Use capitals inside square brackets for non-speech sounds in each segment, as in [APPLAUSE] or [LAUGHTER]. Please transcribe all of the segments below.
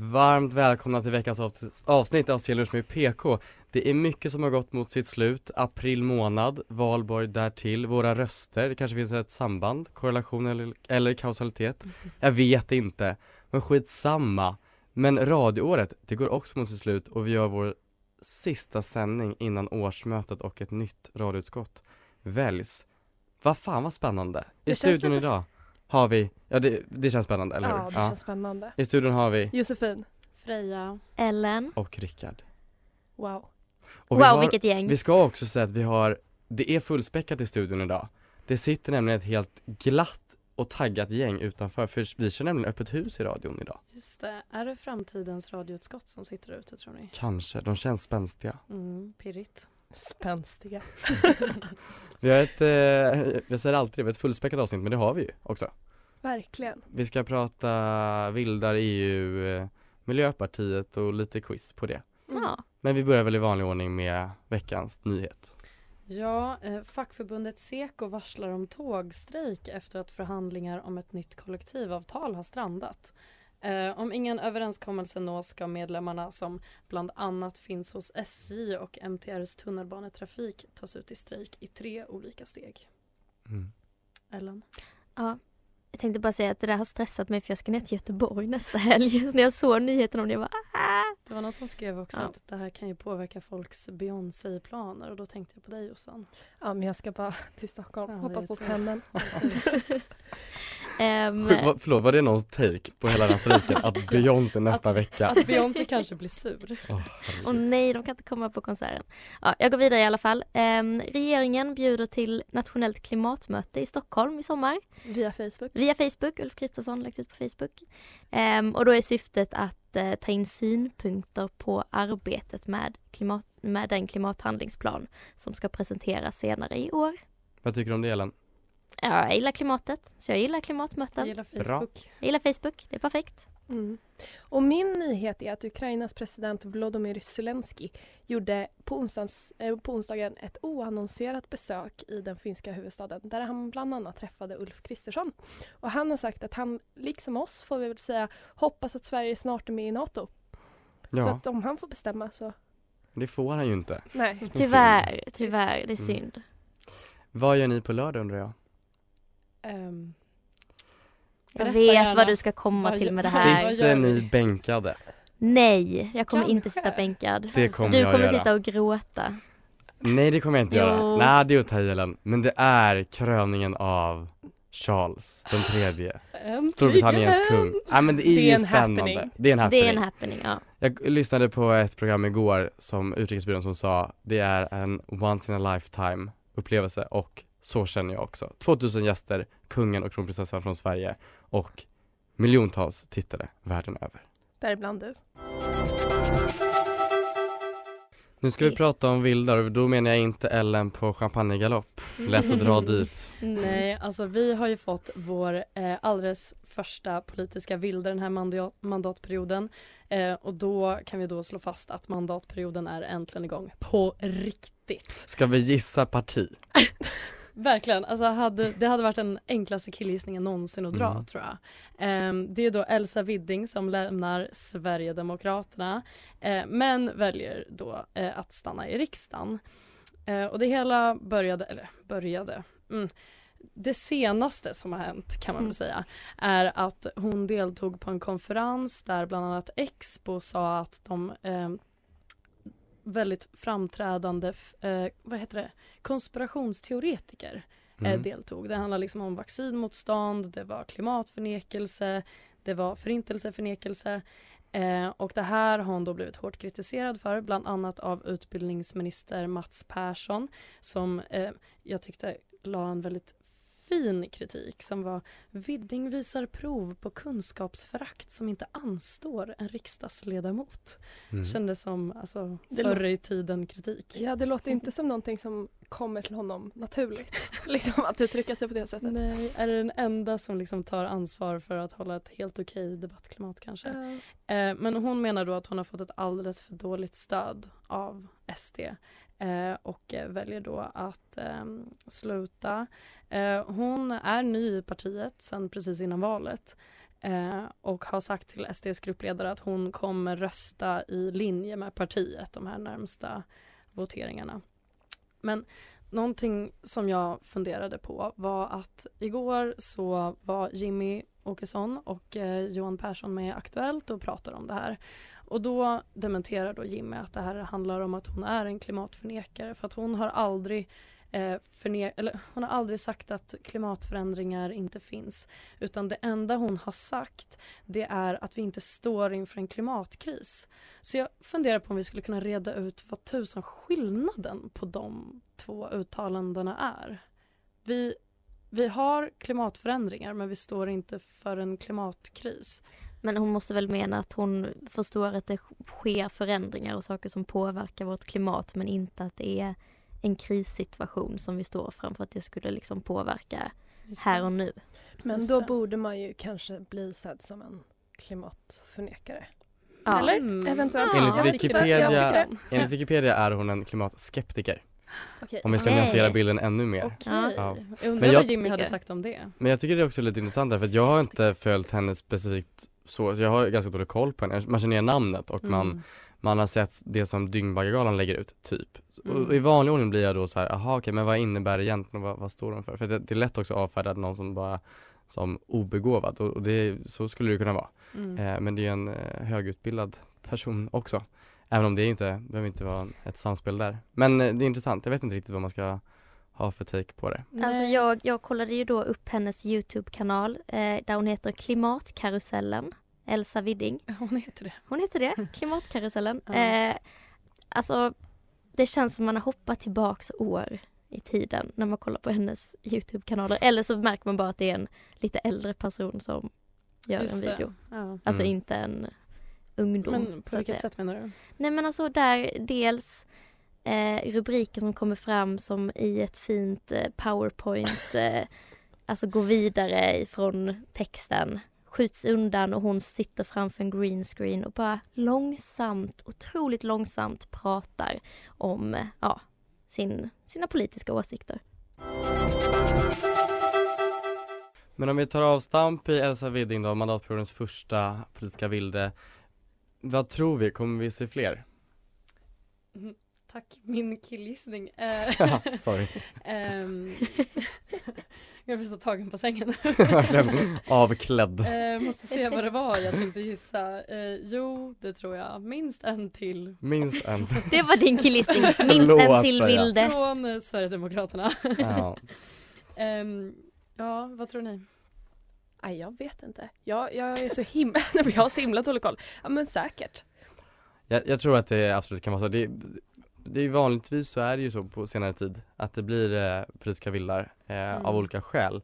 Varmt välkomna till veckans avs- avsnitt av Scenlunch med PK. Det är mycket som har gått mot sitt slut, april månad, valborg därtill, våra röster, det kanske finns ett samband, korrelation eller, eller kausalitet. [LAUGHS] Jag vet inte, men skitsamma. Men radioåret, det går också mot sitt slut och vi gör vår sista sändning innan årsmötet och ett nytt radioutskott väljs. Vad fan vad spännande. I studion lite idag har vi, ja det, det känns spännande, eller hur? Ja, det känns spännande. I studion har vi Josefin, Freja. Ellen. och Rickard. wow. Och vi wow, har, vilket gäng. Vi ska också säga att vi har, det är fullspäckat i studion idag. Det sitter nämligen ett helt glatt och taggat gäng utanför, för vi kör nämligen öppet hus i radion idag. Just det. Är det framtidens radioutskott som sitter ute tror ni? Kanske, de känns spänstiga. Mm, pirrigt. Spänstiga. [LAUGHS] Vi har ett, eh, jag säger alltid det, vi har ett fullspäckat avsnitt, men det har vi ju också. Verkligen. Vi ska prata vildar EU, eh, Miljöpartiet och lite quiz på det. Ja. Men vi börjar väl i vanlig ordning med veckans nyhet. Ja, eh, fackförbundet Seko varslar om tågstrejk efter att förhandlingar om ett nytt kollektivavtal har strandat. Eh, om ingen överenskommelse nås ska medlemmarna som bland annat finns hos SJ och MTRs tunnelbanetrafik tas ut i strejk i tre olika steg. Mm. Ellen? Ja, jag tänkte bara säga att det där har stressat mig för jag ska ner till Göteborg nästa helg. [LAUGHS] Så när jag såg nyheten om det, jag bara ah! Det var någon som skrev också Ja. att det här kan ju påverka folks Beyoncé-planer och då tänkte jag på dig Jossan. Ja, men jag ska bara [LAUGHS] till Stockholm. Ja, Hoppa på pendeln. [LAUGHS] Ehm, Sjukt, vad- Förlåt, var det någons take på hela den här strejken? Att Beyoncé nästa vecka? Att Beyoncé kanske blir sur. Åh, Och nej, de kan inte komma på konserten. Ja, jag går vidare i alla fall. Ehm, regeringen bjuder till nationellt klimatmöte i Stockholm i sommar. Via Facebook. Via Facebook, Ulf Kristersson lagt ut på Facebook. Ehm, och då är syftet att eh, ta in synpunkter på arbetet med, klimat, med den klimathandlingsplan som ska presenteras senare i år. Vad tycker du om det Ellen? Ja, jag gillar klimatet, så jag gillar Jag klimatmöten. gillar Bra. Facebook. Jag gillar Facebook, det är perfekt. Mm. Och min nyhet är att Ukrainas president Volodymyr Zelensky gjorde på, onsdags, eh, på onsdagen ett oannonserat besök i den finska huvudstaden där han bland annat träffade Ulf Kristersson. Och han har sagt att han, liksom oss får vi väl säga, hoppas att Sverige snart är med i NATO. Så Ja, att om han får bestämma så, det får han ju inte. nej. Tyvärr, tyvärr, det är Mm. synd. Vad gör ni på lördag undrar jag? Ehm, Jag vet gärna. vad du ska komma Vad till med det här. Sitter ni bänkade? Nej, jag kommer Kanske. inte sitta bänkad. Det kommer Du jag kommer göra. sitta och gråta. Nej det kommer jag inte Jo. göra. Nej det är att ta i. Men det är kröningen av Charles den tredje. Storbritanniens kung. Nej men det är Det är ju en spännande. happening. Det är en happening. Det är en happening, ja. Jag lyssnade på ett program igår som Utrikesbyrån som sa det är en once in a lifetime upplevelse och så känner jag också. 2000 gäster, kungen och kronprinsessan från Sverige och miljontals tittare världen över. Däribland du. Nu ska vi prata om vildar och då menar jag inte Ellen på champagnegalopp. [LAUGHS] Lätt att dra dit. Nej, alltså vi har ju fått vår eh, alldeles första politiska vilde den här mandat- mandatperioden. Eh, och då kan vi då slå fast att mandatperioden är äntligen igång. På riktigt. Ska vi gissa parti? [LAUGHS] Verkligen, alltså hade, det hade varit den enklaste killgissningen någonsin att dra Mm. tror jag. Ehm, det är då Elsa Widding som lämnar Sverigedemokraterna eh, men väljer då eh, att stanna i riksdagen. Eh, och det hela började, eller började, mm, det senaste som har hänt kan man väl säga är att hon deltog på en konferens där bland annat Expo sa att de eh, väldigt framträdande, eh, vad heter det, konspirationsteoretiker eh, Mm. deltog. Det handlar liksom om vaccinmotstånd, det var klimatförnekelse, det var förintelseförnekelse. Eh, och det här har hon då blivit hårt kritiserad för, bland annat av utbildningsminister Mats Persson som eh, jag tyckte la en väldigt fin kritik som var Vidding visar prov på kunskapsförakt som inte anstår en riksdagsledamot. Mm. Kändes som alltså, förr i tiden kritik. Ja, det låter inte som någonting som kommer till honom naturligt. [LAUGHS] liksom att uttrycka sig på det sättet. Nej, är det den enda som liksom tar ansvar för att hålla ett helt okej debattklimat kanske? Ja. Eh, men hon menar då att hon har fått ett alldeles för dåligt stöd av SD Eh, och väljer då att eh, sluta. Eh, hon är ny i partiet sen precis innan valet eh, och har sagt till SDs gruppledare att hon kommer rösta i linje med partiet de här närmsta voteringarna. Men någonting som jag funderade på var att igår så var Jimmy Åkesson och eh, Johan Persson med i Aktuellt och pratade om det här. Och då dementerar då Jimmy att det här handlar om att hon är en klimatförnekare för att hon har aldrig eh, förne- eller, hon har aldrig sagt att klimatförändringar inte finns utan det enda hon har sagt det är att vi inte står inför en klimatkris. Så jag funderar på om vi skulle kunna reda ut vad tusan skillnaden på de två uttalandena är. Vi, vi har klimatförändringar men vi står inte för en klimatkris. Men hon måste väl mena att hon förstår att det sker förändringar och saker som påverkar vårt klimat men inte att det är en krissituation som vi står framför att det skulle liksom påverka här och nu. Men då borde man ju kanske bli sedd som en klimatförnekare. Ja. Eller? Mm. Eventuellt. Ja, Enligt Wikipedia, enligt Wikipedia är hon en klimatskeptiker. Okej. Om vi ska nyansera bilden ännu mer. Okej. Ja. Undrar Men jag vad Jimmy hade tycker- sagt om det. Men jag tycker det är också lite intressant där, för att jag har inte följt henne specifikt så, så jag har ganska dålig koll på henne. Man känner igen namnet och man, Mm. man har sett det som Dyngbaggegalan lägger ut, typ. Mm. Och i vanlig ordning blir jag då så här, aha okej men vad innebär det egentligen och vad, vad står de för? För det, det är lätt också att avfärda någon som bara som obegåvad och, och det, så skulle det kunna vara. Mm. Eh, men det är en eh, högutbildad person också. Även om det inte, behöver inte vara ett samspel där. Men eh, det är intressant, jag vet inte riktigt vad man ska ha för take på det. Alltså jag, jag kollade ju då upp hennes Youtube-kanal eh, där hon heter Klimatkarusellen. Elsa Widding. Hon heter det. Hon heter det, [LAUGHS] Klimatkarusellen. Ja. Eh, alltså det känns som man har hoppat tillbaks år i tiden när man kollar på hennes Youtube-kanaler. Eller så märker man bara att det är en lite äldre person som gör Just en video. Ja. Alltså Mm. inte en ungdom. Men på vilket sätt menar du? Nej men alltså där dels eh, rubriker som kommer fram som i ett fint eh, powerpoint [LAUGHS] eh, alltså går vidare från texten skjuts undan och hon sitter framför en green screen och bara långsamt, otroligt långsamt pratar om eh, ja, sin, sina politiska åsikter. Men om vi tar avstamp i Elsa Widding då, mandatperiodens första politiska vilde. Vad tror vi, kommer vi se fler? Mhm. Tack, min killgissning. [LAUGHS] Eh, Ja, [LAUGHS] sorry. ehm, [LAUGHS] jag blir så tagen på sängen. Verkligen Avklädd. Eh, måste se vad det var jag tänkte gissa. Eh, jo, det tror jag. Minst en till. Minst en. Det var din killgissning, minst en Förlåt, till Freja. vilde. Från eh, Sverigedemokraterna. Ja. Ehm, ja, vad tror ni? Nej, jag vet inte. Jag, jag är så himla, jag har så himla dålig koll. Ja men säkert. Jag, jag tror att det absolut kan vara så. Det, det är vanligtvis så är det ju så på senare tid att det blir eh, politiska vildar eh, Mm. av olika skäl.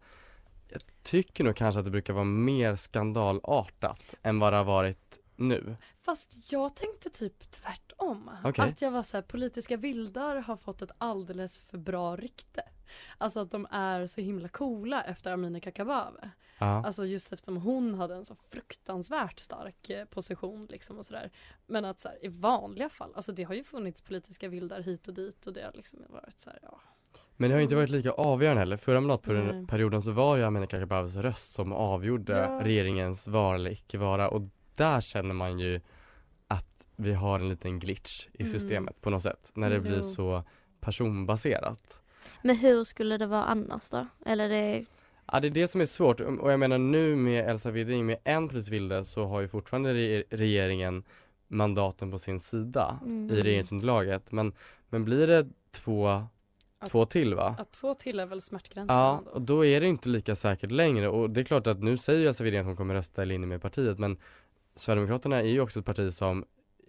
Jag tycker nog kanske att det brukar vara mer skandalartat än vad det har varit nu. Fast jag tänkte typ tvärtom. Okej. Att jag var så här, politiska vildar har fått ett alldeles för bra rykte. Alltså att de är så himla coola efter Amineh Kakabaveh. Ja. Alltså just eftersom hon hade en så fruktansvärt stark eh, position liksom och sådär. Men att så här, i vanliga fall, alltså det har ju funnits politiska vildar hit och dit och det har liksom varit så här, ja. Men det har ju inte varit lika avgörande heller. Förra mandatperioden så var det Amineh Kakabavehs röst som avgjorde Ja. regeringens vara eller icke vara och där känner man ju att vi har en liten glitch i Mm. systemet på något sätt. När det Mm. blir så personbaserat. Men hur skulle det vara annars då? Eller det, Ja det är det som är svårt och jag menar nu med Elsa Widding med en politisk vilde så har ju fortfarande re- regeringen mandaten på sin sida Mm. i regeringsunderlaget men, men blir det två, Att- två till va? Att två till är väl smärtgränsen Ja, ändå. och då är det inte lika säkert längre och det är klart att nu säger Elsa Widding att hon kommer rösta i linje med partiet men Sverigedemokraterna är ju också ett parti som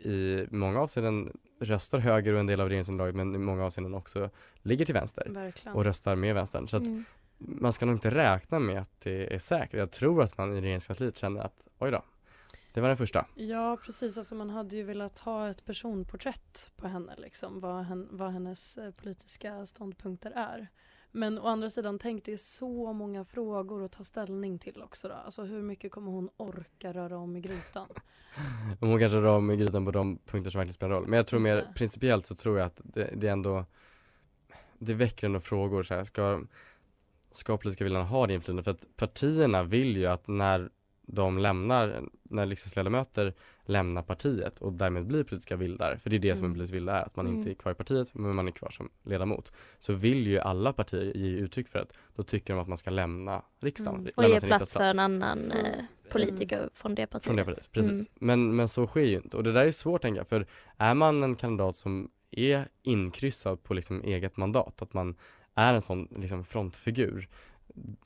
i många avseenden röstar höger och en del av regeringsunderlaget men i många avseenden också ligger till vänster Verkligen. och röstar med vänstern. Så Mm. man ska nog inte räkna med att det är säkert. Jag tror att man i regeringskansliet känner att oj då, det var den första. Ja precis, alltså man hade ju velat ha ett personporträtt på henne liksom, vad, hen, vad hennes eh, politiska ståndpunkter är. Men å andra sidan, tänk det är så många frågor att ta ställning till också då. Alltså hur mycket kommer hon orka röra om i grytan? [LAUGHS] Hon kanske rör om i grytan på de punkter som verkligen spelar roll. Men jag tror mer principiellt så tror jag att det, det är ändå Det väcker ändå frågor så här, ska Ska politiska viljan ha det inflytande? För att partierna vill ju att när de lämnar, när riksdagsledamöter lämnar partiet och därmed blir politiska vildar, för det är det som en Mm. politisk vilda är, att man inte Mm. är kvar i partiet men man är kvar som ledamot. Så vill ju alla partier ge uttryck för att då tycker de att man ska lämna riksdagen. Mm. Och lämna ge plats för en annan eh, politiker från det partiet. Från det partiet, precis. Mm. Men, men så sker ju inte. Och det där är svårt tänker jag, för är man en kandidat som är inkryssad på liksom eget mandat, att man är en sån liksom frontfigur,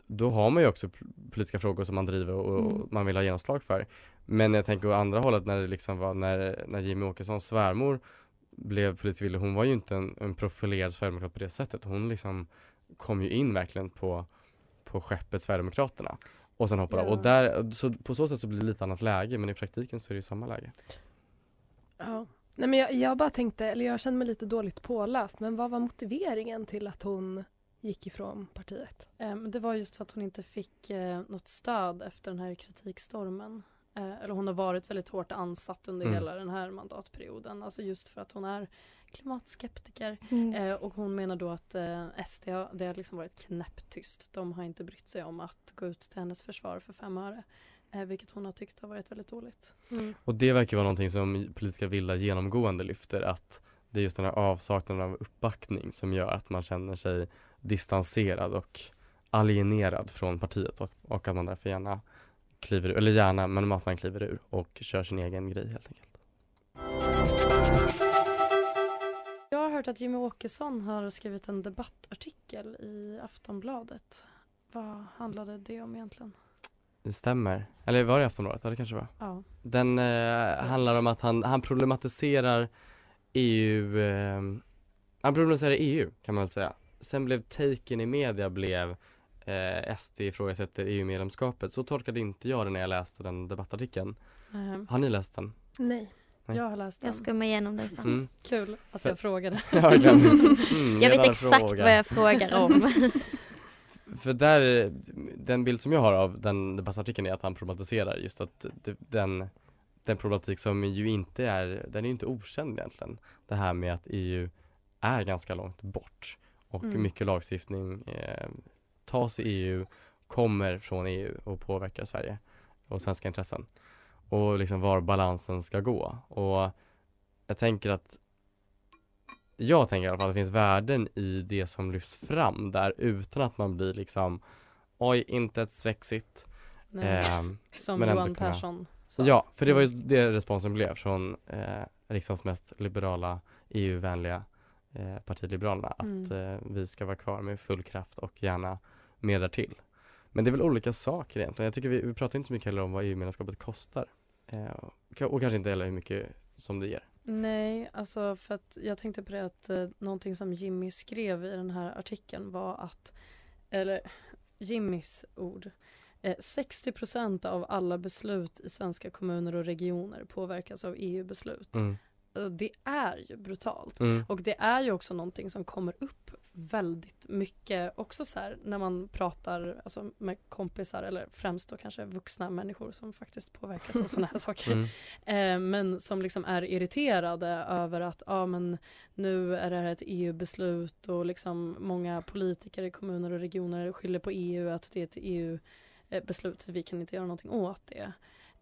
då har man ju också politiska frågor som man driver och, Mm. man vill ha genomslag för. Men jag tänker å andra hållet när det liksom var, när, när Jimmy Åkessons svärmor blev politisk vilde, hon var ju inte en, en profilerad sverigedemokrat på det sättet. Hon liksom kom ju in verkligen på, på skeppet Sverigedemokraterna. Och sen hoppade av. Ja. Och där, så på så sätt så blir det lite annat läge men i praktiken så är det ju samma läge. Ja. Nej, men jag, jag bara tänkte, eller jag kände mig lite dåligt påläst, men vad var motiveringen till att hon gick ifrån partiet? Ehm, det var just för att hon inte fick eh, något stöd efter den här kritikstormen. Eh, eller hon har varit väldigt hårt ansatt under Mm. hela den här mandatperioden. Alltså just för att hon är klimatskeptiker. Mm. Eh, och hon menar då att SD har, det har liksom varit knäpptyst. De har inte brytt sig om att gå ut till hennes försvar för fem öre. Vilket hon har tyckt har varit väldigt dåligt. Och det verkar vara någonting som politiska vilda genomgående lyfter att det är just den här avsaknaden av uppbackning som gör att man känner sig distanserad och alienerad från partiet och, och att man därför gärna kliver ur, eller gärna, men att man kliver ur och kör sin egen grej helt enkelt. Jag har hört att Jimmy Åkesson har skrivit en debattartikel i Aftonbladet. Vad handlade det om egentligen? Det stämmer. Eller var det Aftonbladet? Ja det kanske var. Ja. Den eh, handlar om att han, han problematiserar EU, eh, han problematiserar EU kan man väl säga. Sen blev taken i media blev eh, SD ifrågasätter EU-medlemskapet. Så tolkade inte jag det när jag läste den debattartikeln. Ehm, Har ni läst den? Nej. Nej. jag har läst den. Jag skummar igenom den snabbt. Mm. Kul att jag frågade. [LAUGHS] Ja, verkligen. [LAUGHS] Mm, jag vet exakt fråga. vad jag frågar om. [LAUGHS] För där, den bild som jag har av den debattartikeln är att han problematiserar just att den, den problematik som ju inte är, den är inte okänd egentligen. Det här med att EU är ganska långt bort och Mm. mycket lagstiftning eh, tas i EU, kommer från EU och påverkar Sverige och svenska intressen. Och liksom var balansen ska gå. Och jag tänker att jag tänker i alla fall att det finns värden i det som lyfts fram där utan att man blir liksom oj, inte ett svexigt. Nej. Ehm, Som Johan Persson sa. Ja, för det var ju det responsen blev från eh, riksdagens mest liberala EU-vänliga eh, parti Liberalerna att Mm. eh, vi ska vara kvar med full kraft och gärna mer därtill. Men det är väl olika saker egentligen. Jag tycker vi, vi pratar inte så mycket heller om vad EU-medlemskapet kostar. Eh, och, och kanske inte heller hur mycket som det ger. Nej, alltså för att jag tänkte på det att eh, någonting som Jimmy skrev i den här artikeln var att, eller Jimmys ord, eh, 60% av alla beslut i svenska kommuner och regioner påverkas av EU-beslut. Mm. Alltså, Det är ju brutalt. Mm. Och det är ju också någonting som kommer upp väldigt mycket också så här när man pratar alltså, med kompisar eller främst då kanske vuxna människor som faktiskt påverkas av sådana här [LAUGHS] saker. Mm. Eh, men som liksom är irriterade över att ja men nu är det här ett EU-beslut och liksom många politiker i kommuner och regioner skyller på EU att det är ett EU-beslut så vi kan inte göra någonting åt det.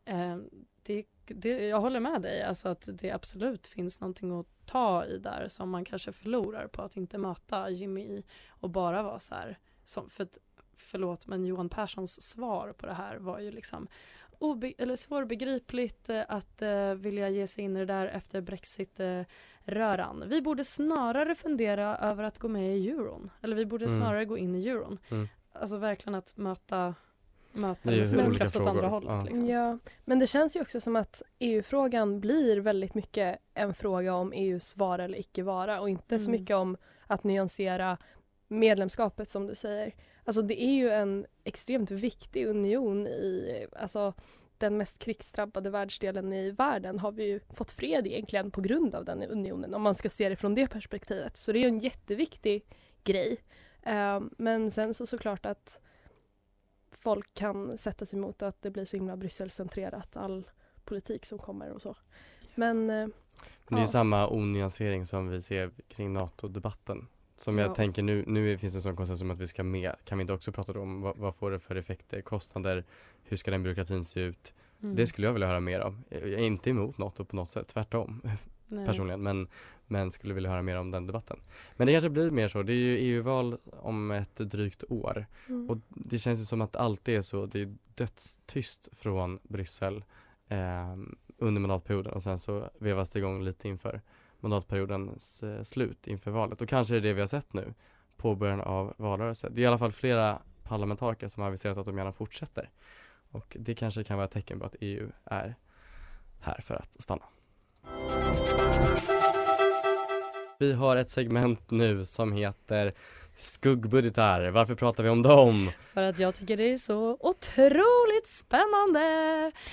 Eh, det, det. Jag håller med dig, alltså att det absolut finns någonting att ta i där som man kanske förlorar på att inte möta Jimmy i och bara vara så här, som, för att, förlåt men Johan Perssons svar på det här var ju liksom obe- eller svårbegripligt eh, att eh, vilja ge sig in i det där efter Brexit-röran. vi borde snarare fundera över att gå med i euron. Eller vi borde Mm. snarare gå in i euron. Mm. Alltså verkligen att möta möten Det är olika kraft åt frågor. andra hållet. Ja. Liksom. Ja, men det känns ju också som att EU-frågan blir väldigt mycket en fråga om EUs vara eller icke vara och inte så Mm. mycket om att nyansera medlemskapet som du säger. Alltså det är ju en extremt viktig union i alltså, den mest krigsdrabbade världsdelen i världen har vi ju fått fred egentligen på grund av den unionen om man ska se det från det perspektivet. Så det är ju en jätteviktig grej. Eh, men sen så såklart att folk kan sätta sig emot att det blir så himla Brysselcentrerat all politik som kommer och så. Men eh, Men det är ju Ja. samma onyansering som vi ser kring NATO-debatten. Som jag Ja. tänker nu, nu finns det en sån konsensus om att vi ska med. Kan vi inte också prata då om vad, vad får det för effekter, kostnader, hur ska den byråkratin se ut? Mm. Det skulle jag vilja höra mer om. Jag är inte emot NATO på något sätt, tvärtom Nej. personligen. Men, men skulle vilja höra mer om den debatten. Men det kanske blir mer så. Det är ju EU-val om ett drygt år. mm. Och det känns ju som att allt är så. Det är dödstyst från Bryssel eh, under mandatperioden och sen så vevas det igång lite inför mandatperiodens eh, slut inför valet. Och kanske är det det vi har sett nu på början av valrörelsen. Det är i alla fall flera parlamentariker som har aviserat att de gärna fortsätter. Och det kanske kan vara ett tecken på att EU är här för att stanna. Vi har ett segment nu som heter skuggbudgetar. Varför pratar vi om dem? För att jag tycker det är så otroligt spännande.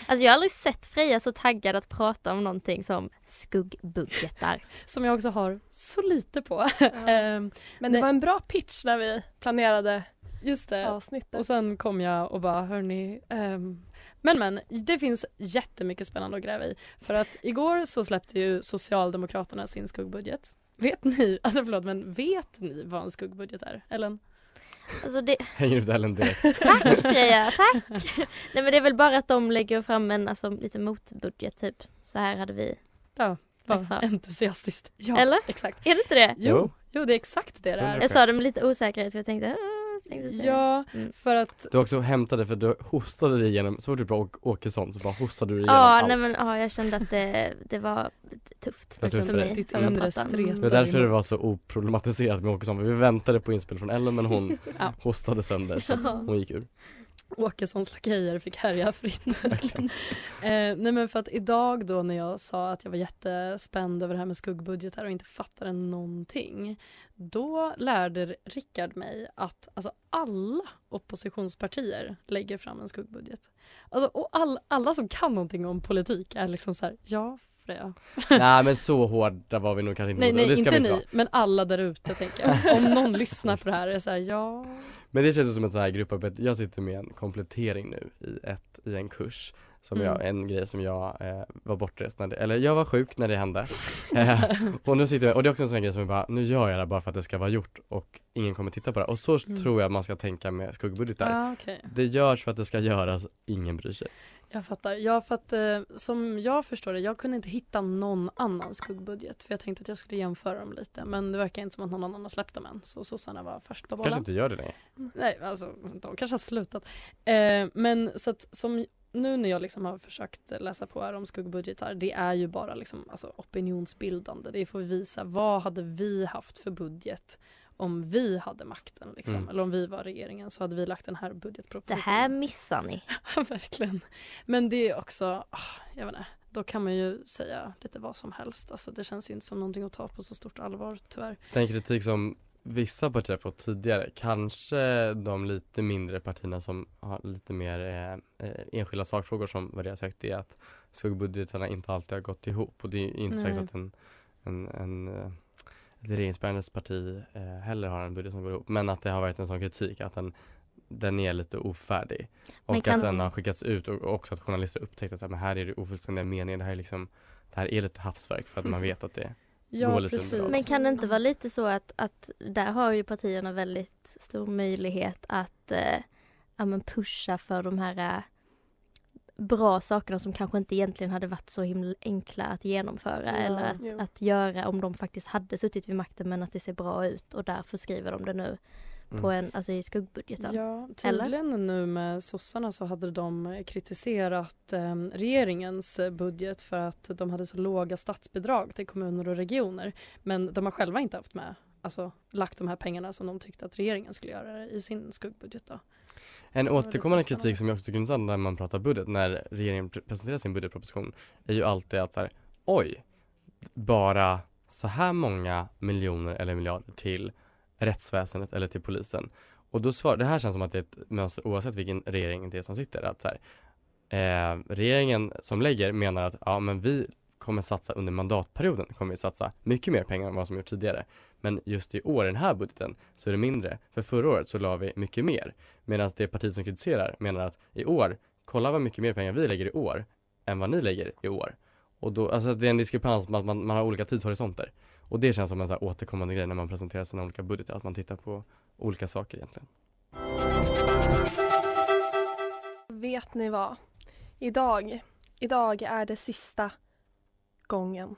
Alltså jag har aldrig sett Freja så taggad att prata om någonting som skuggbudgetar. [LAUGHS] Som jag också har så lite på. [LAUGHS] Ehm, Men det var en bra pitch när vi planerade Just det. avsnittet. Och sen kom jag och bara hörni, ehm, men men det finns jättemycket spännande att gräva i. För att igår så släppte ju Socialdemokraterna sin skuggbudget. Vet ni, alltså förlåt men vet ni vad en skuggbudget är? Ellen? Alltså det, Hänger ut Ellen direkt. tack Freja, tack! Nej men det är väl bara att de lägger fram en alltså, lite motbudget typ. Så här hade vi Ja, vad entusiastiskt. Ja, Eller? exakt. Är det inte det? Jo, Jo. det är exakt det det är. Jag sa det med lite osäkerhet för jag tänkte. Ja, Mm. för att Du också hämtade för du hostade dig igenom, så fort du pratade Åkesson så bara hostade du igenom Ja, allt. nej men ja, jag kände att det, det var tufft. Det var tufft för för mig dig. Ditt inre. Mm. Det är därför det var så oproblematiserat med Åkesson, för vi väntade på inspel från Ellen men hon [LAUGHS] Ja. hostade sönder så att hon gick ur. Åkessons lakejer fick härja fritt. [LAUGHS] Eh, nej men för att idag då när jag sa att jag var jättespänd över det här med skuggbudgetar och inte fattade någonting. Då lärde Rickard mig att alltså, alla oppositionspartier lägger fram en skuggbudget. Alltså, och all, alla som kan någonting om politik är liksom så här, ja Freja. Nej men så hårda var vi nog kanske inte Nej, nej inte ni, inte men alla där ute tänker jag. [LAUGHS] Om någon lyssnar på det här är så här, ja. Men det känns som ett så här grupparbete, jag sitter med en komplettering nu i, ett, i en kurs som Mm. jag, en grej som jag eh, var bortrest när det, eller jag var sjuk när det hände [LAUGHS] eh, Och nu sitter jag, och det är också en sån grej som jag bara, nu gör jag det bara för att det ska vara gjort och ingen kommer titta på det och så Mm. tror jag man ska tänka med skuggbudgetar Ja, okej. Det görs för att det ska göras, ingen bryr sig Jag fattar. Ja, för att eh, som jag förstår det, jag kunde inte hitta någon annan skuggbudget. För jag tänkte att jag skulle jämföra dem lite. Men det verkar inte som att någon annan har släppt dem än. Så sossarna var först på bollen. Kanske inte gör det längre Nej, alltså de kanske har slutat. Eh, men så att som nu när jag liksom har försökt läsa på här om skuggbudgetar, det är ju bara liksom, alltså, opinionsbildande. Det får visa vad hade vi haft för budget om vi hade makten liksom. Mm. Eller om vi var regeringen så hade vi lagt den här Det budgetpropositionen. här missar ni. [LAUGHS] Verkligen. Men det är också, ah, jag vet inte, då kan man ju säga lite vad som helst. Alltså, det känns ju inte som någonting att ta på så stort allvar tyvärr. Den kritik som vissa partier fått tidigare, kanske de lite mindre partierna som har lite mer eh, eh, enskilda sakfrågor som värderas högt är att skuggbudgetarna inte alltid har gått ihop och det är inte säkert att en, en, en ett regeringsbärandes parti eh, heller har en budget som går ihop men att det har varit en sån kritik att den den är lite ofärdig. Men och kan- att den har skickats ut och också att journalister upptäckt att så här, men här är det ofullständiga meningar, det här är liksom det här är lite havsverk för att man vet att det Ja, går lite precis. under Men kan det inte vara lite så att, att där har ju partierna väldigt stor möjlighet att eh, ja, men pusha för de här eh, bra sakerna som kanske inte egentligen hade varit så himla enkla att genomföra Ja, eller att, att göra om de faktiskt hade suttit vid makten men att det ser bra ut och därför skriver de det nu på mm. en, alltså i skuggbudgeten. Ja, Eller? tydligen nu med sossarna så hade de kritiserat eh, regeringens budget för att de hade så låga statsbidrag till kommuner och regioner. Men de har själva inte haft med alltså, lagt de här pengarna som de tyckte att regeringen skulle göra i sin skuggbudget då. En Så återkommande kritik som jag också tycker är intressant när man pratar budget, när regeringen pre- presenterar sin budgetproposition, är ju alltid att så här, oj, bara så här många miljoner eller miljarder till rättsväsendet eller till polisen. Och då svar, det här känns som att det är ett mönster oavsett vilken regering det är som sitter. Att så här, eh, regeringen som lägger menar att ja men vi kommer satsa under mandatperioden, kommer vi satsa mycket mer pengar än vad som gjort tidigare. Men just i år, i den här budgeten, så är det mindre. För förra året så la vi mycket mer. Medan det parti som kritiserar menar att i år, kolla vad mycket mer pengar vi lägger i år än vad ni lägger i år. Och då, alltså det är en diskrepans med att man, man har olika tidshorisonter. Och det känns som en så här återkommande grej när man presenterar sina olika budgetar, att man tittar på olika saker egentligen. Vet ni vad? Idag, idag är det sista gången.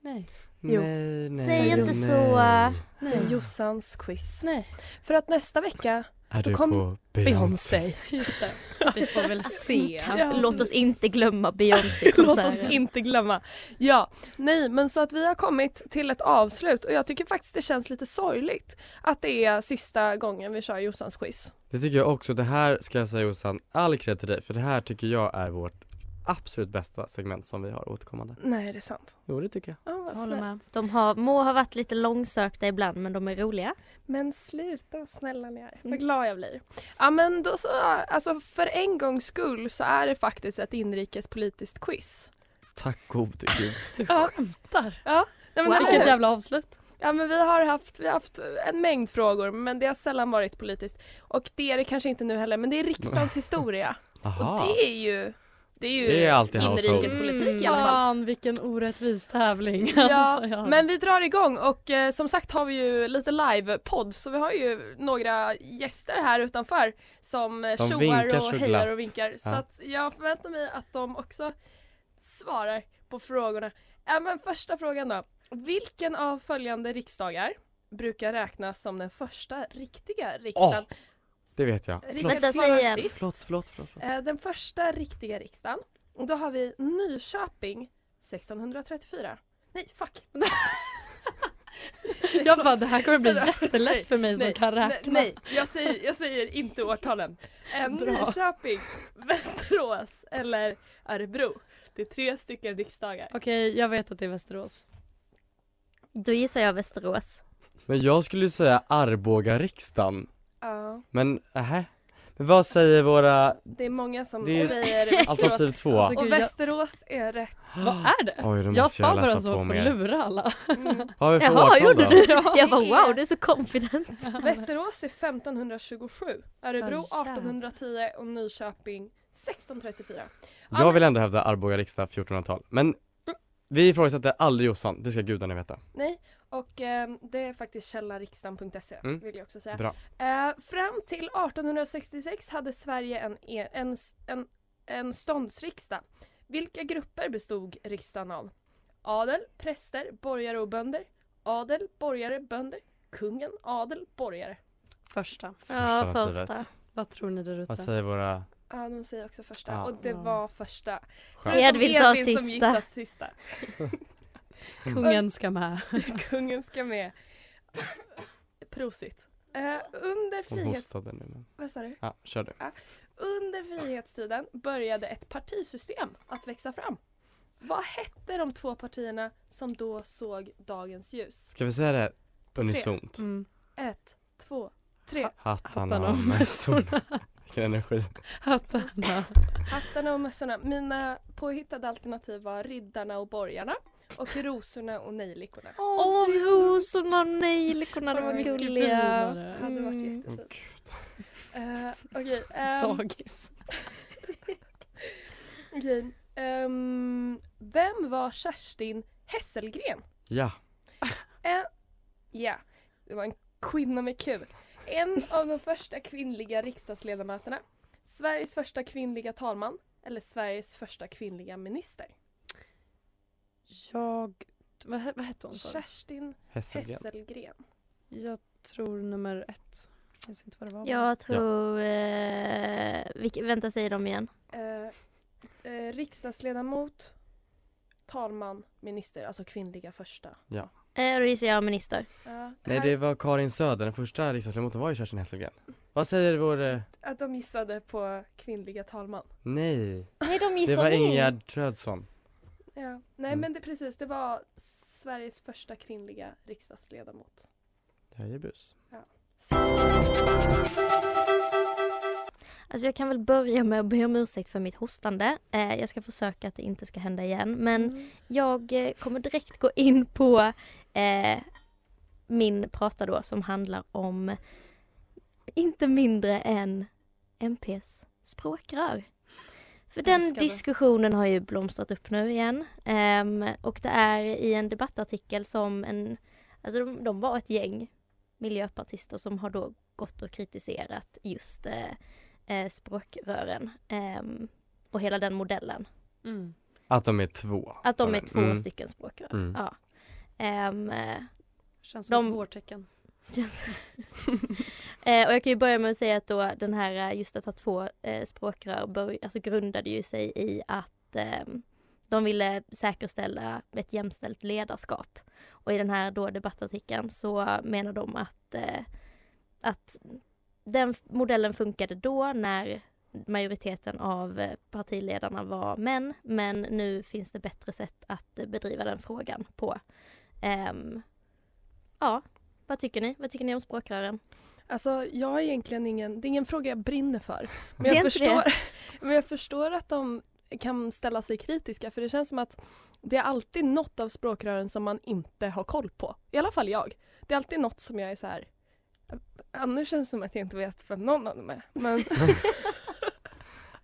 Nej. Jo. Nej, nej, Säg inte nej. så. För Jossans quiz. Nej. För att nästa vecka Är då du kom på Beyoncé? Beyoncé. [LAUGHS] Just det. Vi får väl se. [LAUGHS] Ja. Låt oss inte glömma [LAUGHS] Låt oss Beyoncé-konserten. inte glömma. Ja, nej men så att vi har kommit till ett avslut och jag tycker faktiskt det känns lite sorgligt att det är sista gången vi kör Jossans quiz. Det tycker jag också. Det här ska jag säga Jossan, all cred till dig, för det här tycker jag är vårt absolut bästa segment som vi har återkommande. Nej, det är sant. Jo, det tycker jag. Ja, vad Jag håller med. De har, må ha varit lite långsökta ibland men de är roliga. Men sluta snälla ni är. Vad Mm. glad jag blir. Ja men då så, alltså för en gångs skull så är det faktiskt ett inrikespolitiskt quiz. Tack gode gud. Du skämtar. Ja, nej, men Wow. Vilket jävla avslut. Ja men vi har haft, vi har haft en mängd frågor men det har sällan varit politiskt. Och det är det kanske inte nu heller men det är riksdagens [LAUGHS] historia. Aha. Och det är ju, det är ju Det är alltid inrikespolitik i alla fall. Fan vilken orättvis tävling. Ja, Alltså, ja. men vi drar igång och eh, som sagt har vi ju lite live-podd så vi har ju några gäster här utanför som eh, De tjoar vinkar och så hejar glatt. och vinkar. Så Ja. att jag förväntar mig att de också svarar på frågorna. Ja, men första frågan då. Vilken av följande riksdagar brukar räknas som den första riktiga riksdagen? Det vet jag. Vänta, säg igen. Förlåt, förlåt, förlåt. förlåt. Eh, Den första riktiga riksdagen. Och då har vi Nyköping 1634. Nej, fuck! [LAUGHS] Jag bara, det här kommer bli [LAUGHS] jättelätt för mig som nej, kan nej, räkna. Nej, jag säger, jag säger inte årtalen. Eh. Nyköping, Västerås eller Örebro. Det är tre stycken riksdagar. Okej, jag vet att det är Västerås. Då gissar jag Västerås. Men jag skulle säga Arboga riksdagen. Ja, Men, äh, Men vad säger våra det är många som Det är säger [LAUGHS] Västerås. alternativ två? Alltså, Och gud, jag- Västerås är rätt. [GASPS] Vad är det? Oj, då jag måste jag sa bara läsa så på för att mer. lura alla. Mm. [LAUGHS] Vad har vi för Jaha, årtal gjorde då? du? Ja, [LAUGHS] Jag bara det är- wow, du är så confident. Västerås är 1527, Örebro Så jävla. 1810 och Nyköping 1634. Ja, Jag men- vill ändå hävda Arboga riksdag 1400-tal. Men vi ifrågasätter aldrig Jossan, det ska gudarna veta. Nej, och ehm, det är faktiskt källariksdagen.se Mm. vill jag också säga. Bra. Eh, fram till 1866 hade Sverige en, e- en, en, en ståndsriksdag. Vilka grupper bestod riksdagen av? Adel, präster, borgare och bönder. Adel, borgare, bönder. Kungen, adel, borgare. Första. Ja, Första var första. Vad tror ni där Vad ute? säger våra... Ja, de säger också första. Ja. Och det Ja. var första. Edvin sa som sista. gissat sista. [LAUGHS] Kungen ska med. [LAUGHS] Kungen ska med. Prosit. Eh, under Hon frihets... nu. Vad sa du? Ja, kör du. Under frihetstiden började ett partisystem att växa fram. Vad hette de två partierna som då såg dagens ljus? Ska vi säga det unisont? Mm. Ett, två, tre. Hattarna Hattarna och mössorna. [LAUGHS] Vilken energi. Hattarna. Hattarna och mössorna. Mina påhittade alternativ var riddarna och borgarna och rosorna och nejlikorna. Åh, rosorna och nejlikorna, de var mycket gulliga. Det hade varit Mm. Jättefint. gud. Eh, Okej. [LAUGHS] ehm, Dagis. [LAUGHS] okej, ehm, vem var Kerstin Hesselgren? Ja. En, ja, det var en kvinna med kul. En av de första kvinnliga riksdagsledamöterna. Sveriges första kvinnliga talman. Eller Sveriges första kvinnliga minister. Jag... Vad, vad hette hon? Kerstin Hesselgren. Hesselgren. Jag tror nummer ett. Jag vet inte vad det var. Jag tror... Eh, vilka, vänta, säg dem igen. Eh, eh, riksdagsledamot, talman, minister. Alltså kvinnliga första. Ja. Eh, då gissar jag minister. Ja, Nej det var Karin Söder, den första riksdagsledamoten var ju Kerstin Hesselgren. Vad säger vår, eh, Att de gissade på kvinnliga talman. nej. Nej, de Det gissar var. Ingegerd Trödsson. Ja. Nej Mm. men det precis, det var Sveriges första kvinnliga riksdagsledamot. Jajebus. Alltså jag kan väl börja med att be om ursäkt för mitt hostande. Eh, jag ska försöka att det inte ska hända igen. Men Mm. jag eh, kommer direkt gå in på eh, min prata då som handlar om inte mindre än MPs språkrör. För den diskussionen har ju blomstrat upp nu igen. Ehm, och det är i en debattartikel som en, alltså de, de var ett gäng miljöpartister som har då gått och kritiserat just eh, eh, språkrören ehm, och hela den modellen. Mm. Att de är två. Att de är två Mm. stycken språkrör. Mm. Ja. Eh, Känns som De- ett vårtecken. Yes. [LAUGHS] eh, och jag kan ju börja med att säga att då den här eh, just att ha två eh, språkrör bör, alltså grundade ju sig i att eh, de ville säkerställa ett jämställt ledarskap. Och i den här då debattartikeln så menar de att, eh, att den modellen funkade då när majoriteten av eh, partiledarna var män men nu finns det bättre sätt att eh, bedriva den frågan på. Ehm, ja, vad tycker ni? Vad tycker ni om språkrören? Alltså jag har egentligen ingen, det är ingen fråga jag brinner för. Men jag, förstår, [LAUGHS] men jag förstår att de kan ställa sig kritiska för det känns som att det är alltid något av språkrören som man inte har koll på. I alla fall jag. Det är alltid något som jag är så här. "Ja, nu känns det som att jag inte vet vem någon av dem är. Men [LAUGHS]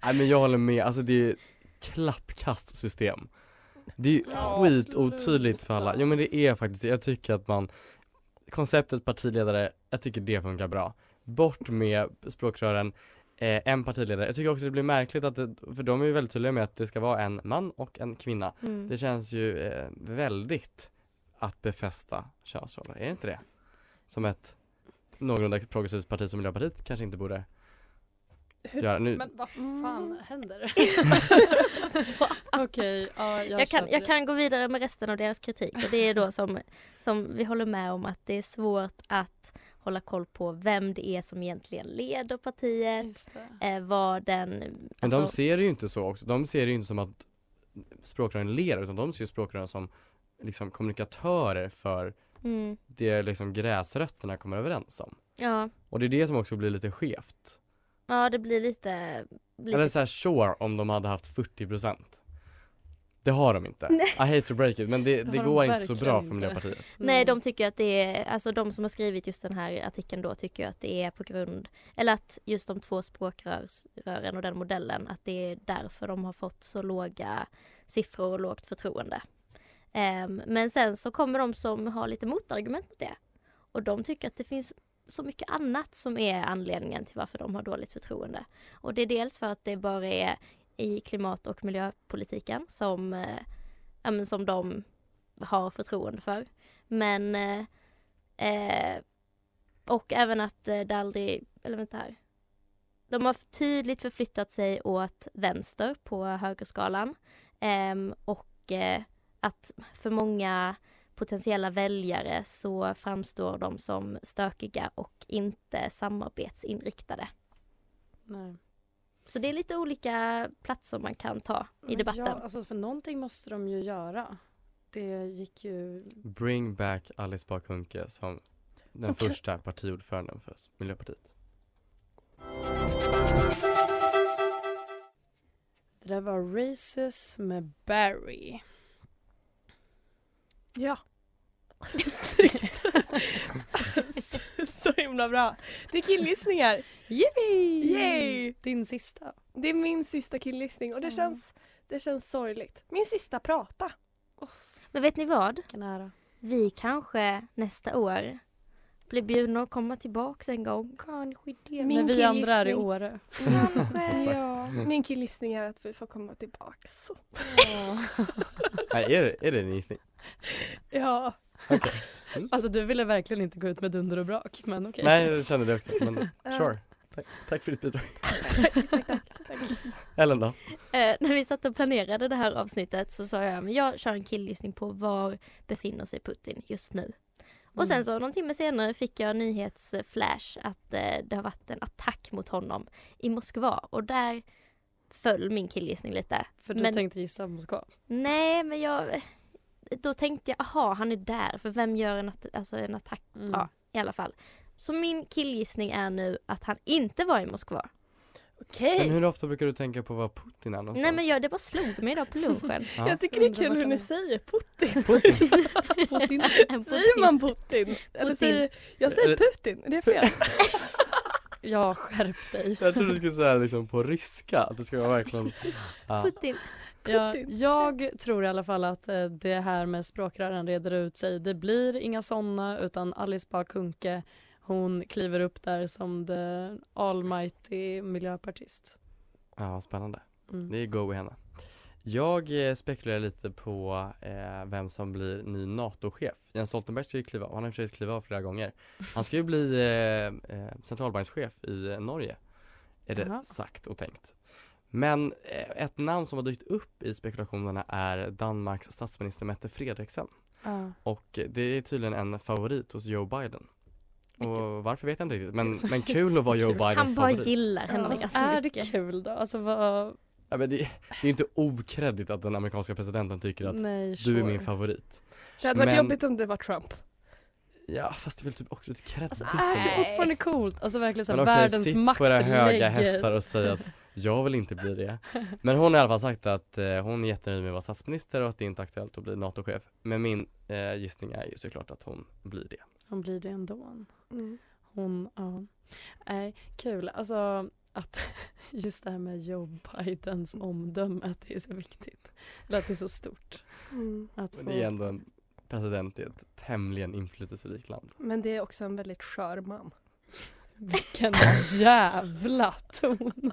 Nej men jag håller med, alltså det är klappkastsystem. Det är skitotydligt för alla. Jo men det är faktiskt. Jag tycker att man Konceptet partiledare, jag tycker det funkar bra. Bort med språkrören, eh, en partiledare. Jag tycker också det blir märkligt att det, för de är ju väldigt tydliga med att det ska vara en man och en kvinna. Mm. Det känns ju eh, väldigt att befästa könsroller, är det inte det? Som ett någorlunda progressivt parti som Miljöpartiet kanske inte borde hur, göra. Nu, Men vad Mm. fan händer? [LAUGHS] [LAUGHS] Okej, ja jag, Jag kan, jag kan gå vidare med resten av deras kritik och det är då som, som vi håller med om att det är svårt att hålla koll på vem det är som egentligen leder partiet, eh, vad den... Men alltså- de ser det ju inte så också. De ser det ju inte som att språkrören ler utan de ser språkrören som liksom kommunikatörer för mm, det liksom gräsrötterna kommer överens om. ja, Och det är det som också blir lite skevt. Ja, det blir lite... lite Eller såhär sure om de hade haft 40% Det har de inte. I hate to break it men det, Det har de går inte så bra för. Miljöpartiet. Nej, de tycker att det är, alltså de som har skrivit just den här artikeln då tycker att det är på grund, eller att just de två språkrören och den modellen, att det är därför de har fått så låga siffror och lågt förtroende. Ehm, men sen så kommer de som har lite motargument mot det. Och de tycker att det finns så mycket annat som är anledningen till varför de har dåligt förtroende. Och det är dels för att det bara är i klimat och miljöpolitiken som, eh, ja, men som de har förtroende för. Men eh, eh, och även att eh, det aldrig, eller vänta här. De har tydligt förflyttat sig åt vänster på högerskalan. Eh, och eh, att för många potentiella väljare så framstår de som stökiga och inte samarbetsinriktade. Nej. Så det är lite olika platser man kan ta i debatten. Ja, alltså för någonting måste de ju göra. Det gick ju... Bring back Alice Bah Kuhnke som den Som kan- första partiordföranden för Miljöpartiet. Det där var Races med Barry. ja. Snyggt. så, [LAUGHS] så himla bra. Det är killgissningar. Yippee! Yay! Din sista. Det är min sista killgissning och det, Mm. känns, det känns sorgligt. Min sista prata. Men vet ni vad? Ära. Vi kanske nästa år blir bjudna att komma tillbaks en gång. Kanske det. Min När vi andra är i. Åre. Kanske. [LAUGHS] Ja, min killgissning är att vi får komma tillbaks. [LAUGHS] Nej, är det, är det en gissning? Ja. [LAUGHS] Alltså du ville verkligen inte gå ut med dunder och brak, men okej. Nej, jag kände det också, men [LAUGHS] sure. Tack, tack för ditt bidrag. [LAUGHS] Ellen då? Eh, när vi satt och planerade det här avsnittet så sa jag men jag kör en killgissning på var befinner sig Putin just nu. Och sen så någon timme senare fick jag nyhetsflash att eh, det har varit en attack mot honom i Moskva och där föll min killgissning lite. För du Men- tänkte gissa Moskva? Nej men jag Då tänkte jag, aha han är där för vem gör en, att, alltså en attack? Mm. Ja i alla fall. Så min killgissning är nu att han inte var i Moskva. Okej. Men hur ofta brukar du tänka på var Putin är någonstans? Nej men jag, det bara slog mig idag på lunchen. Ja. Jag tycker det är kul hur ni är. säger Putin. [LAUGHS] Putin. [LAUGHS] Putin. [LAUGHS] Säger man Putin? Eller Putin. säger, jag säger Eller- Putin, är det fel? Ja, skärp dig. Jag trodde du skulle säga liksom på ryska, att det ska vara verkligen ja. Putin. Ja, jag tror i alla fall att eh, det här med språkrören reder ut sig. Det blir inga sådana utan Alice Bah Kuhnke hon kliver upp där som the almighty miljöpartist. ja, spännande. Mm. Det är go i henne. Jag eh, spekulerar lite på eh, vem som blir ny NATO-chef. Jens Stoltenberg ska ju kliva av, han har i och för sig klivit av flera gånger. Han ska ju bli eh, eh, centralbankschef i Norge. Är det Jaha. sagt och tänkt. Men eh, ett namn som har dykt upp i spekulationerna är Danmarks statsminister Mette Frederiksen. Ja. Och det är tydligen en favorit hos Joe Biden. Och varför vet jag inte riktigt, men, men [LAUGHS] kul att vara Joe Bidens Han bara favorit. gillar henne Fast ganska är det mycket. kul då? Alltså vad... Ja, men det, det är inte okreddigt att den amerikanska presidenten tycker att Nej, du är sure. min favorit. Det hade varit Men- jobbigt om det var Trump. Ja fast det är väl typ också lite kreddigt. Alltså är det fortfarande coolt? Alltså verkligen såhär men okej, världens sitt på era höga hästar och säg att [LAUGHS] jag vill inte bli det. Men hon har i alla fall sagt att eh, hon är jättenöjd med att vara statsminister och att det inte är aktuellt att bli NATO-chef. Men min eh, gissning är ju såklart att hon blir det. Hon blir det ändå. Mm. Hon, ja. Nej, kul. Alltså att [LAUGHS] just det här med Joe Bidens omdöme, att det är så viktigt. Eller att det är så stort. Mm. Att Men det är ändå en president i ett tämligen inflytelserikt land. Men det är också en väldigt skör man. Vilken jävla ton.